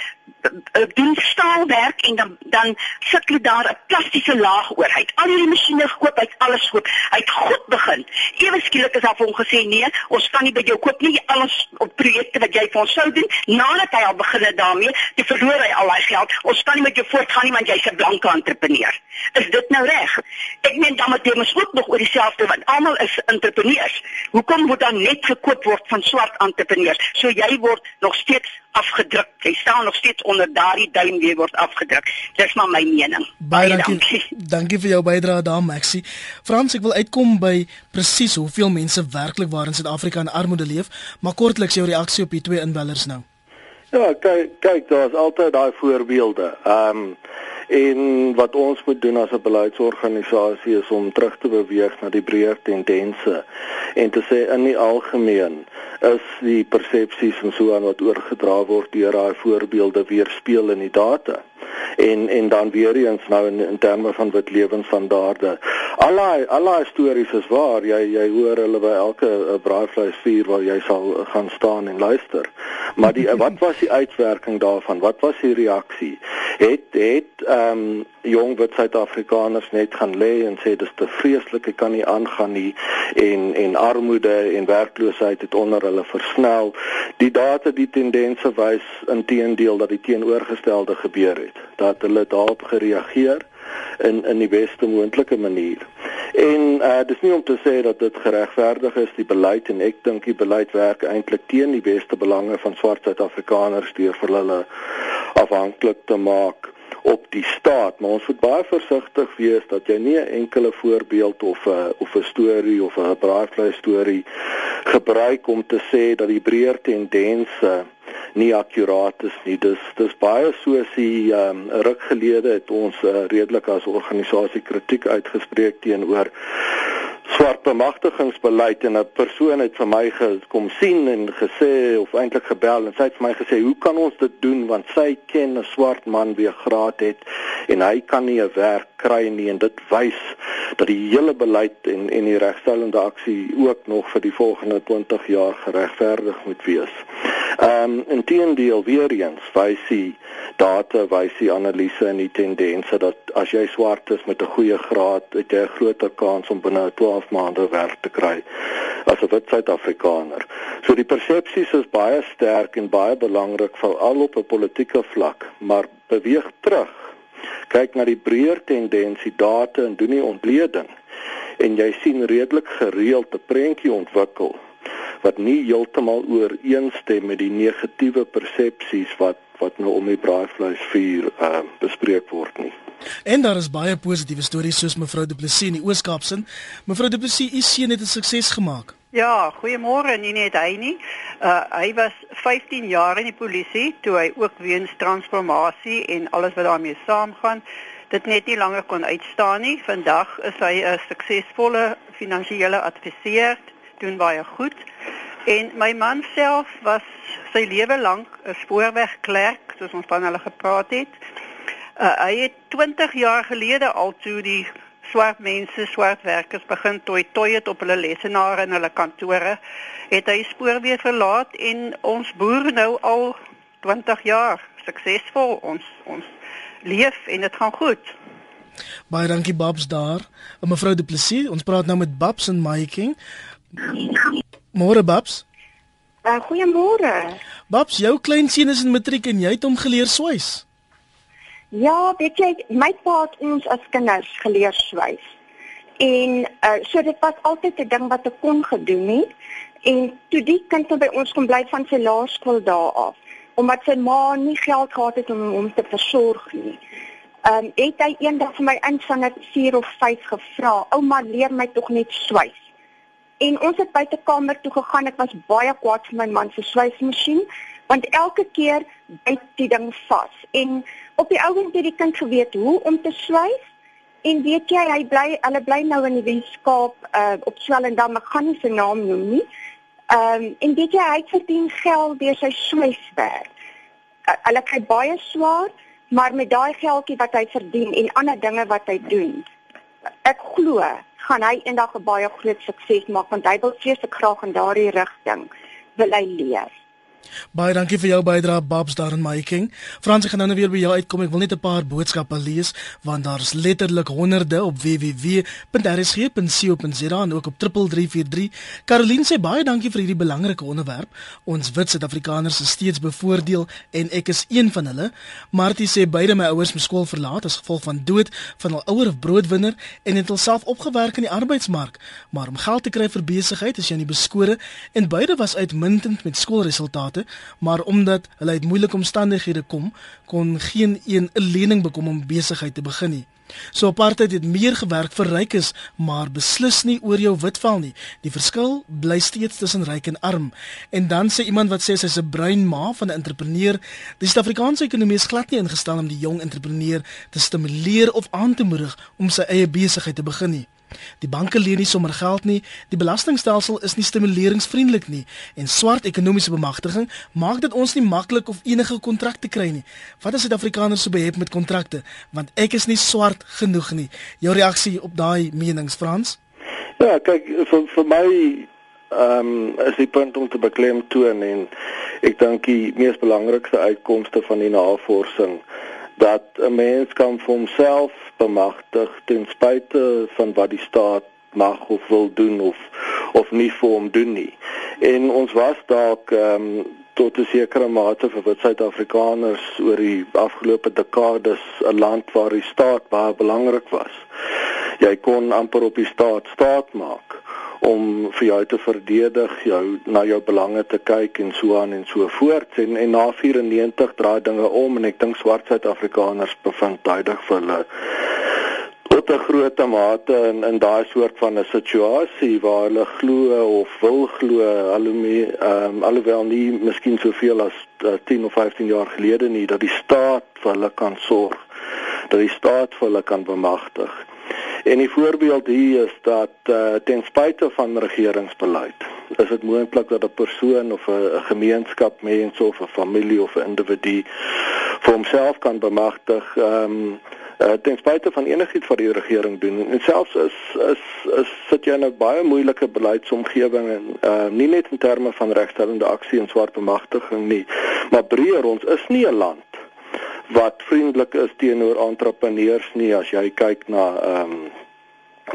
uh, doen staalwerk en dan dan sit hulle daar 'n plastiese laag oor. Hy het al hierdie masjiene gekoop, hy het alles gekoop. Hy het goed begin. Ewe skielik is vir hom gesê, "Nee, ons kan nie by jou koop nie. Alles op projekte wat jy vir ons sou doen." Nadat hy al begin het daarmee, te verloor hy al daai geld. Ons kan nie met jou voortgaan nie want jy's 'n blanke entrepreneur. Is dit nou reg? Ek meen dan moet jy mos ook nog oor dieselfde want almal is entrepreneurs. Hoekom moet dan net gekoop word van swart entrepreneurs? So jy word nog steeds afgedruk. Jy staan nog steeds onder daardie duim weer word afgedruk. Dis maar my mening. Baie dankie. Dankie, dankie vir jou bydrae daar, Maxie. Frans, ek wil uitkom by presies hoeveel mense werklik waar in Suid-Afrika in armoede leef, maar kortliks jou reaksie op die twee inwellers nou. Ja, kyk, kyk, daar's altyd daai voorbeelde. Ehm um, En wat ons moet doen as 'n beleidsorganisasie is om terug te beweeg na die breër tendense en te sê in die algemeen is die persepsies en so aan wat oorgedra word deur daai voorbeelde weerspieël in die data en en dan weer eens nou in, in terme van wat lewensstandaarde. Allei allei stories is waar. Jy jy hoor hulle by elke eh, braaivleisvuur waar jy sal gaan staan en luister. Maar die wat was die uitwerking daarvan? Wat was die reaksie? Het het ehm um, jong wit Suid-Afrikaners net gaan lê en sê dis te vreeslik, ek kan nie aangaan nie en en armoede en werkloosheid het onder hulle versnel. Die data die tendense wys inteendeel dat die teenoorgestelde gebeur het. Dat hulle daarop gereageer in in die beste moontlike manier. En uh dis nie om te sê dat dit geregverdig is die beleid en ek dink die beleid werk eintlik teen die beste belange van swart Suid-Afrikaners deur vir hulle afhanklik te maak op die staat, maar ons moet baie versigtig wees dat jy nie 'n enkele voorbeeld of 'n uh, of 'n storie of 'n braaivleis storie gebruik om te sê dat die breër tendense nie akkuraat is nie. Dis dis baie soos die um, ruk gelede het ons uh, redelik as organisasie kritiek uitgespreek teenoor swart bemagtigingsbeleid en 'n persoon het vir my gekom sien en gesê of eintlik gebel en sy het vir my gesê hoe kan ons dit doen want sy ken 'n swart man wie 'n graad het en hy kan nie 'n werk kry nie en dit wys dat die hele beleid en en die regstellende aksie ook nog vir die volgende 20 jaar geregverdig moet wees. Ehm um, inteendeel weer eens wys die data wys die analise en die tendense dat as jy swart is met 'n goeie graad, het jy 'n groter kans om binne 12 maande werk te kry as 'n wit Suid-Afrikaner. So die persepsies is baie sterk en baie belangrik veral op 'n politieke vlak, maar beweeg terug. Kyk na die breër tendensie data en doen nie ontleding en jy sien redelik gereeld 'n prentjie ontwikkel wat nie heeltemal ooreenstem met die negatiewe persepsies wat wat nou om die braaivleis vuur uh, bespreek word nie. En daar is baie positiewe stories soos mevrou Du Plessis in die Oos-Kaapsin. Mevrou Du Plessis, u seun het 'n sukses gemaak. Ja, goeiemôre, nie net hy nie. Uh hy was 15 jaar in die polisie toe hy ook weens transformasie en alles wat daarmee saamgaan, dit net nie langer kon uitstaan nie. Vandag is hy 'n suksesvolle finansiële adviseur, doen baie goed. En my man self was sy lewe lank 'n spoorwegklerk, soos ons van hulle gepraat het. Uh, hy het 20 jaar gelede al toe die swart mense, swart werkers begin toi toi het op hulle lesenaar in hulle kantore, het hy spoorweë verlaat en ons boer nou al 20 jaar suksesvol ons ons leef en dit gaan goed. Baie dankie Babs daar. En mevrou Du Plessis, ons praat nou met Babs en Making. Môre Babs. Uh, Goeiemôre. Babs, jou kleinseun is in matriek en jy het hom geleer swys. Ja, weet jy, my pa het ons as kinders geleer swys. En uh, so dit was altyd 'n ding wat ek kon gedoen het. En toe die kind by ons kom bly van sy laerskool daar af, omdat sy ma nie geld gehad het om hom te versorg nie. Ehm um, het hy eendag vir my in van 'n 4 of 5 gevra, "Ouma, leer my tog net swys." En ons het buite kamer toe gegaan. Ek was baie kwaad vir my man se swysmasjien, want elke keer byt die ding vas. En op die ouend het die kind geweet hoe om te swys. En weet jy, hy bly, hulle bly nou in die Weskaap, uh op Swellendam, ek gaan nie sy naam noem nie. Ehm um, en weet jy, hy verdien geld deur sy swyswerk. Uh, hulle kry baie swaar maar met daai geldjie wat hy verdien en ander dinge wat hy doen ek glo gaan hy eendag 'n baie groot sukses maak want hy wil vreeslik graag in daardie rigting wil hy leer Baie dankie vir jou bydrae Babs daar in Making. Frans ek gaan nou weer by jou uitkom. Ek wil net 'n paar boodskappe lees want daar's letterlik honderde op www.rsg.co.za en ook op 3343. Caroline sê baie dankie vir hierdie belangrike onderwerp. Ons wit Suid-Afrikaners is steeds bevoordeel en ek is een van hulle. Martie sê beide my ouers moes skool verlaat as gevolg van dood van hul ouer of broodwinner en het hulself opgewerk in die arbeidsmark. Maar om geld te kry vir besigheid is jy nie beskore en beide was uitmuntend met skoolresultate resultate, maar omdat hulle uit moeilike omstandighede kom, kon geen een 'n lening bekom om besigheid te begin nie. So apartheid het meer gewerk vir rykes, maar beslis nie oor jou witval nie. Die verskil bly steeds tussen ryk en arm. En dan sê iemand wat sê sy's 'n bruin ma van 'n entrepreneur, die Suid-Afrikaanse ekonomie is glad nie ingestel om die jong entrepreneur te stimuleer of aan te moedig om sy eie besigheid te begin nie. Die banke leen nie sommer geld nie. Die belastingstelsel is nie stimuleringsvriendelik nie en swart ekonomiese bemagtiging maak dit ons nie maklik of enige kontrak te kry nie. Wat is Suid-Afrikaners so behep met kontrakte? Want ek is nie swart genoeg nie. Jou reaksie op daai menings, Frans? Ja, kyk vir vir my ehm um, is die punt om te beklem toon en ek dink die mees belangrikste uitkomste van die navorsing dat 'n mens kan vir homself bemagtig ten spyte van wat die staat mag of wil doen of of nie vir hom doen nie. En ons was dalk ehm um, tot 'n sekere mate vir wit Suid-Afrikaners oor die afgelope dekades 'n land waar die staat baie belangrik was. Jy kon amper op die staat staat maak om vir jou te verdedig, jou na jou belange te kyk en so aan en so voort. En en na 94 draai dinge om en ek dink swart Suid-Afrikaners bevind tydig vir hulle tot 'n groot mate in in daai soort van 'n situasie waar hulle glo of wil glo alhoewel ehm um, alhoewel nie miskien soveel as uh, 10 of 15 jaar gelede nie dat die staat vir hulle kan sorg dat die staat vir hulle kan bemagtig En die voorbeeld hier is dat uh, ten spyte van regeringsbeleid is dit moontlik dat 'n persoon of 'n gemeenskap mense of 'n familie of 'n individu vir homself kan bemagtig ehm um, uh, ten spyte van enigiets wat die regering doen. En selfs is is is sit jy in 'n baie moeilike beleidsomgewing en uh, nie net in terme van regstellende aksie en swart bemagtiging nie maar breër ons is nie 'n land wat vriendelik is teenoor entrepreneurs nie as jy kyk na ehm um,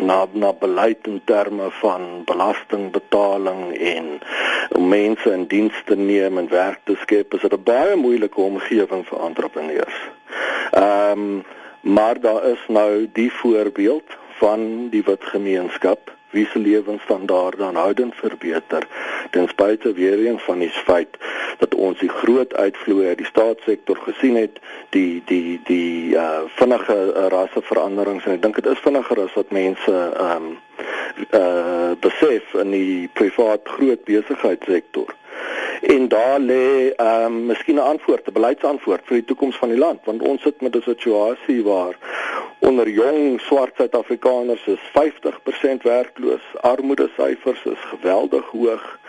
na na beleid in terme van belastingbetaling en om mense in diens te neem en werk te skep is dit 'n baie moeilike omgewing vir entrepreneurs. Ehm um, maar daar is nou die voorbeeld van die wit gemeenskap wie se lewensstandaarde aanhoudend verbeter ten spyte weer eens van die feit dat ons die groot uitvloei uit die staatssektor gesien het die die die uh, vinnige uh, rasseveranderings en ek dink dit is vinniger as wat mense ehm um, uh besef in die privaat groot besigheidssektor. En daar lê ehm um, miskien 'n antwoord, 'n beleidsantwoord vir die toekoms van die land, want ons sit met 'n situasie waar onder jong swart Suid-Afrikaners is 50% werkloos. Armoede syfers is geweldig hoog.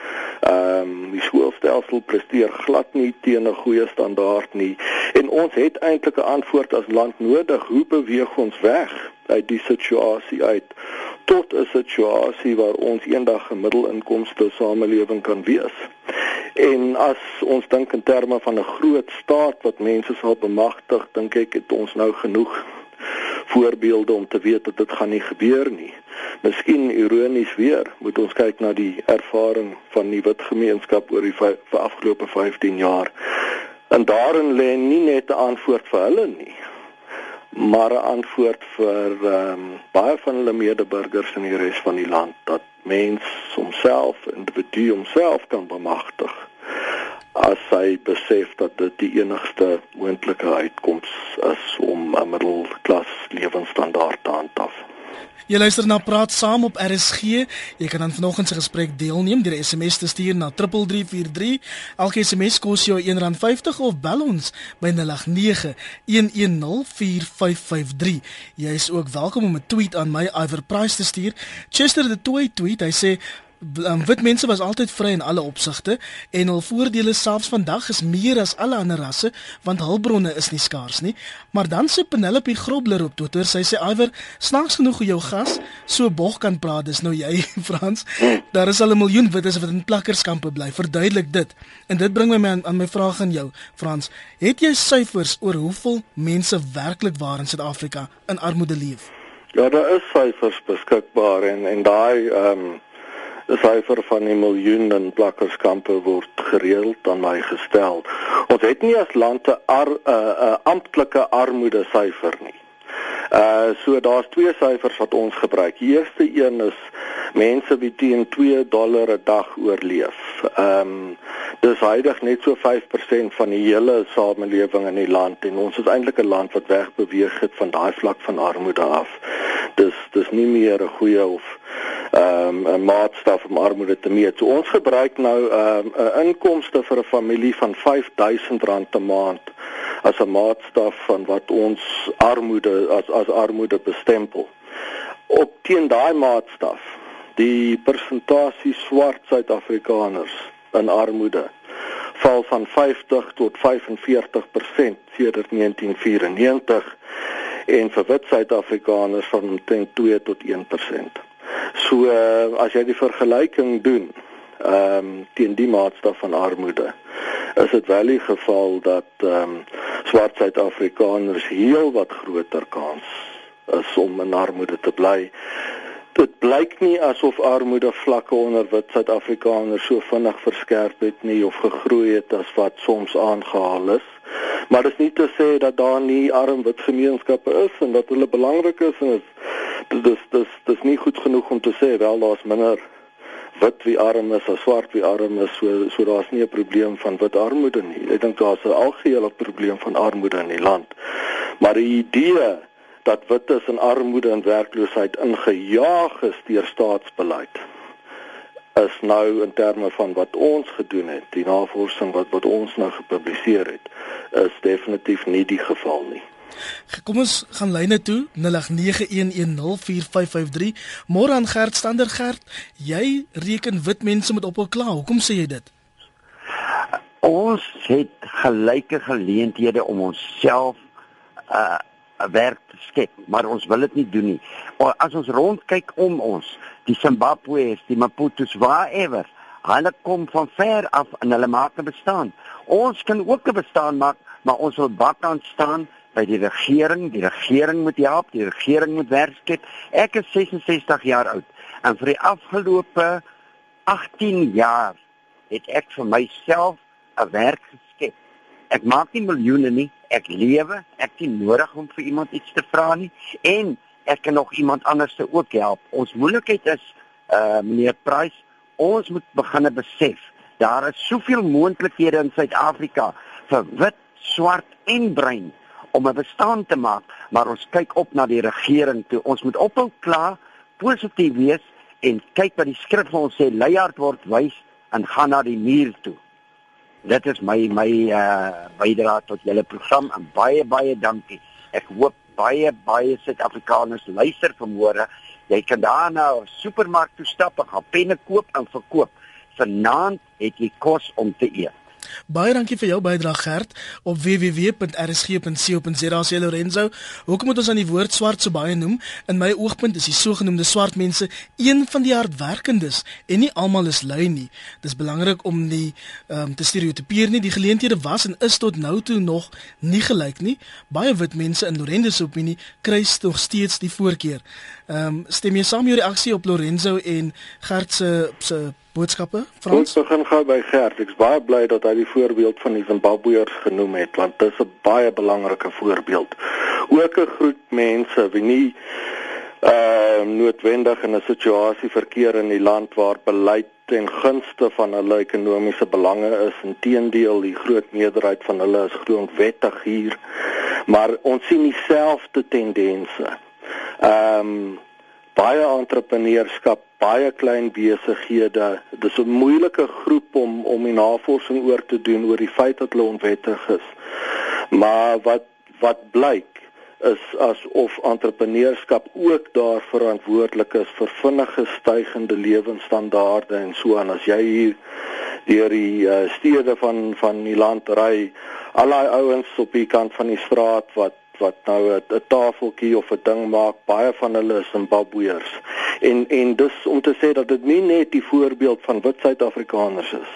Ehm um, die skoolstelsel presteer glad nie teen 'n goeie standaard nie. En ons het eintlik 'n antwoord as land nodig. Hoe beweeg ons weg uit die situasie uit tot 'n situasie waar ons eendag 'n middelinkomste samelewing kan wees? En as ons dink in terme van 'n groot staat wat mense sal bemagtig, dink ek het ons nou genoeg voorbeelde om te weet dat dit gaan nie gebeur nie. Miskien ironies weer, moet ons kyk na die ervaring van die wit gemeenskap oor die vir afgelope 15 jaar. En daarin lê nie net 'n antwoord vir hulle nie, maar 'n antwoord vir ehm um, baie van hulle medeburgers in die res van die land dat mens homself individu homself kan bemagtig as hy besef dat dit die enigste moontlike uitkoms is om 'n middelklas lewensstandaard te handhaaf. Jy luister na Praat Saam op RSG. Jy kan aan vanoggend se gesprek deelneem deur 'n SMS te stuur na 3343. Elke SMS kos jou R1.50 of bel ons by 0891104553. Jy is ook welkom om 'n tweet aan my Iver Price te stuur. Chester the Toy tweet. Hy sê um, wit mense was altyd vry in alle opsigte en hul voordele selfs vandag is meer as alle ander rasse want hulpbronne is nie skaars nie. Maar dan sê Penelope Grobler op Twitter, sy sê Iwer, snaaks genoeg hoe jou gas so bog kan praat, dis nou jy Frans. Daar is al 'n miljoen wites wat in plakkerskampe bly. Verduidelik dit. En dit bring my aan, aan my vraag aan jou, Frans. Het jy syfers oor hoeveel mense werklik waar in Suid-Afrika in armoede leef? Ja, daar is syfers beskikbaar en en daai ehm um 'n syfer van 'n miljoen in plakkerskampe word gereeld aan my gestel. Ons het nie as land 'n ar, uh, uh, amptelike armoede syfer nie. Uh so daar's twee syfers wat ons gebruik. Die eerste een is mense wie teen 2 dollar 'n dag oorleef. Ehm um, dis heidig net so 5% van die hele samelewing in die land en ons is eintlik 'n land wat wegbeweeg het van daai vlak van armoede af. Dis dis nie meer 'n goeie of ehm um, 'n maatstaf om armoede te meet. So ons gebruik nou ehm um, 'n inkomste vir 'n familie van R5000 'n maand as 'n maatstaf van wat ons armoede as as armoede bestempel. Op teen daai maatstaf, die persentasie swart Suid-Afrikaners in armoede val van 50 tot 45% sedert 1994 en vir wit Suid-Afrikaners van omtrent 2 tot 1%. So uh, as jy die vergelyking doen ehm um, teen die maatstaf van armoede is dit wel die geval dat ehm um, swart Suid-Afrikaners heel wat groter kans is om in armoede te bly. Dit blyk nie asof armoede vlakke onder wit Suid-Afrikaners so vinnig verskerp het nie of gegroei het as wat soms aangehaal is. Maar dit is nie te sê dat daar nie arm wit gemeenskappe is en dat hulle belangrik is en is dis dis dis nie goed genoeg om te sê wel daar's minder wit wie arm is as swart wie arm is so so daar's nie 'n probleem van wit armoede nie. Ek dink daar's 'n algehele probleem van armoede in die land. Maar die idee dat wites in armoede en werkloosheid ingejaag is deur staatsbeleid is nou in terme van wat ons gedoen het die navorsing wat wat ons nou gepubliseer het is definitief nie die geval nie Kom ons gaan lyne toe 0891104553. Môre aan Gert Stander Gert, jy reken wit mense moet ophou kla. Hoekom sê jy dit? Ons het gelyke geleenthede om onsself uh 'n werk te skep, maar ons wil dit nie doen nie. As ons rondkyk om ons, die Zimbabwe's, die Maputo's, whatever, hulle kom van ver af en hulle maak 'n bestaan. Ons kan ook 'n bestaan maak, maar ons wil bakkant staan by die regering, die regering moet help, die regering moet werk skep. Ek is 66 jaar oud en vir die afgelope 18 jaar het ek vir myself 'n werk geskep. Ek maak nie miljoene nie, ek lewe, ek het nie nodig om vir iemand iets te vra nie en ek kan nog iemand anders te ook help. Ons moeilikheid is uh meneer Price, ons moet begine besef daar is soveel moontlikhede in Suid-Afrika vir wit, swart en bruin om 'n bestaan te maak, maar ons kyk op na die regering toe. Ons moet ophou kla, positief wees en kyk wat die skrif vir ons sê, leiers word wys en gaan na die muur toe. Dit is my my uh bydrae tot julle program en baie baie dankie. Ek hoop baie baie Suid-Afrikaners luister vanmôre. Jy kan daar na 'n supermark toe stap en gaan penne koop en verkoop. Vanaand het jy kos om te eet. Baie dankie vir jou bydrae Gert op www.rsg.co.za sê Lorenzo. Hoekom moet ons aan die woord swart so baie noem? In my oogpunt is die sogenaamde swart mense een van die hardwerkendes en nie almal is lui nie. Dis belangrik om nie um, te stereotipeer nie. Die geleenthede was en is tot nou toe nog nie gelyk nie. Baie wit mense in Lorenzo se opinie kry nog steeds die voorkeur. Ehm um, stem jy saam met die reaksie op Lorenzo en Gert se se boodskappe? Frans Ons begin gou by Gert. Ek's baie bly dat hy die voorbeeld van die Zimbabweërs genoem het want dit is 'n baie belangrike voorbeeld. Ook 'n groep mense wie nie ehm uh, noodwendig in 'n situasie verkeer in die land waar beleid ten gunste van hulle ekonomiese belange is. Inteendeel, die groot meerderheid van hulle is grondwettig hier. Maar ons sien dieselfde tendense. Ehm um, baie entrepreneurskap, baie klein besighede. Dis 'n moeilike groep om om die navorsing oor te doen oor die feit dat hulle onwettig is. Maar wat wat blyk is asof entrepreneurskap ook daar verantwoordelik is vir vinnige stygende lewensstandaarde en so aan as jy hier deur die uh, stede van van die land ry al daai ouens op die kant van die straat wat wat nou 'n tafeltjie of 'n ding maak, baie van hulle is Zimbabweërs. En en dus om te sê dat dit nie net die voorbeeld van wit Suid-Afrikaners is.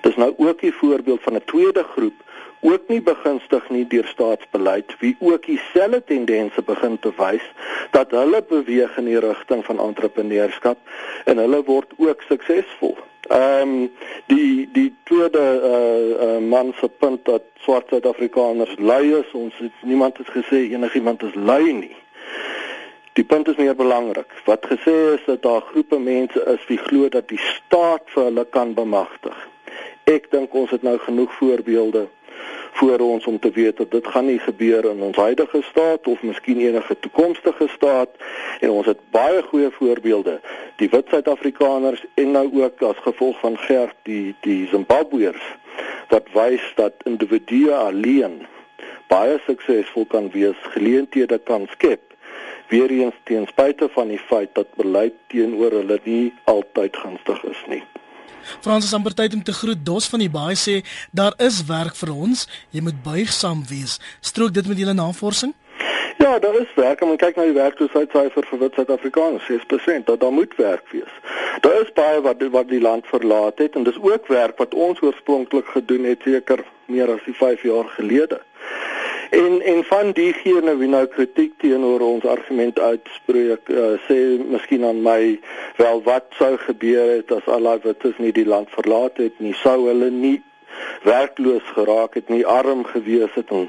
Dis nou ook die voorbeeld van 'n tweede groep ook nie begunstig nie deur staatsbeleid wie ook dieselfde tendense begin te wys dat hulle beweeg in die rigting van entrepreneurskap en hulle word ook suksesvol. Ehm um, die die tweede uh, uh man se punt dat swart Suid-Afrikaners lui is, ons het niemand het gesê enigiemand is lui nie. Die punt is meer belangrik. Wat gesê is dat daar groepe mense is wie glo dat die staat vir hulle kan bemagtig. Ek dink ons het nou genoeg voorbeelde voor ons om te weet dat dit gaan nie gebeur in ons huidige staat of miskien enige toekomstige staat. En ons het baie goeie voorbeelde. Die wit Suid-Afrikaners en nou ook as gevolg van Gert die die Zimbabweërs wat wys dat individue alleen baie suksesvol kan wees geleenthede kan skep. Weer eens ten spyte van die feit dat beleid teenoor hulle nie altyd gunstig is nie Fransis amper tyd om te groet. Dos van die baie sê daar is werk vir ons. Jy moet buigsaam wees. Strook dit met julle navorsing? Ja, daar is werk. Om kyk na die werkloosheidsyfer vir wit Suid-Afrikaners, 6%, dat daar moet werk wees. Daar is baie wat wat die land verlaat het en dis ook werk wat ons oorspronklik gedoen het seker meer as 5 jaar gelede. En en van diegene wie nou kritiek teenoor ons argument uitspreek, uh, sê miskien aan my wel wat sou gebeur het as al daai wites nie die land verlaat het nie, sou hulle nie werkloos geraak het nie, arm gewees het en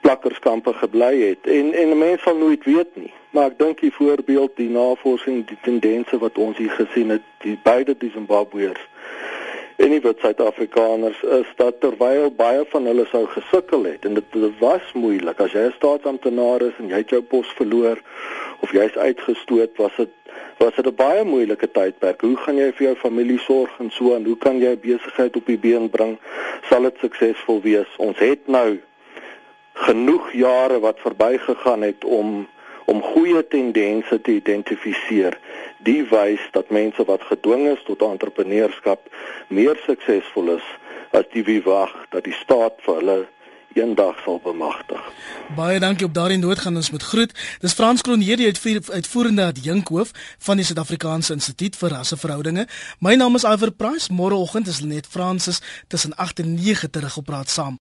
plakkerskampe gebly het. En en mense sal nooit weet nie. Maar ek dink die voorbeeld, die navorsing, die tendense wat ons hier gesien het, die beide die Zimbabweërs en die wit Suid-Afrikaners is dat terwyl baie van hulle sou gesukkel het en dit, dit was moeilik as jy 'n staatsamptenaar is en jy het jou pos verloor of jy's uitgestoot was dit was dit 'n baie moeilike tydperk. Hoe gaan jy vir jou familie sorg en so en hoe kan jy besigheid op die been bring? Sal dit suksesvol wees? Ons het nou genoeg jare wat verbygegaan het om om goeie tendense te identifiseer. Die wys dat mense wat gedwing is tot entrepreneurskap meer suksesvol is as die wie wag dat die staat vir hulle eendag sal bemagtig. Baie dankie op daardie noot gaan ons met groet. Dis Frans Kronje, die uitvoerende adjunkhoof van die Suid-Afrikaanse Instituut vir Rasseverhoudinge. My naam is Iver Price. Môreoggend is Lenet Fransis tussen 8 en 9 terug op praat saam.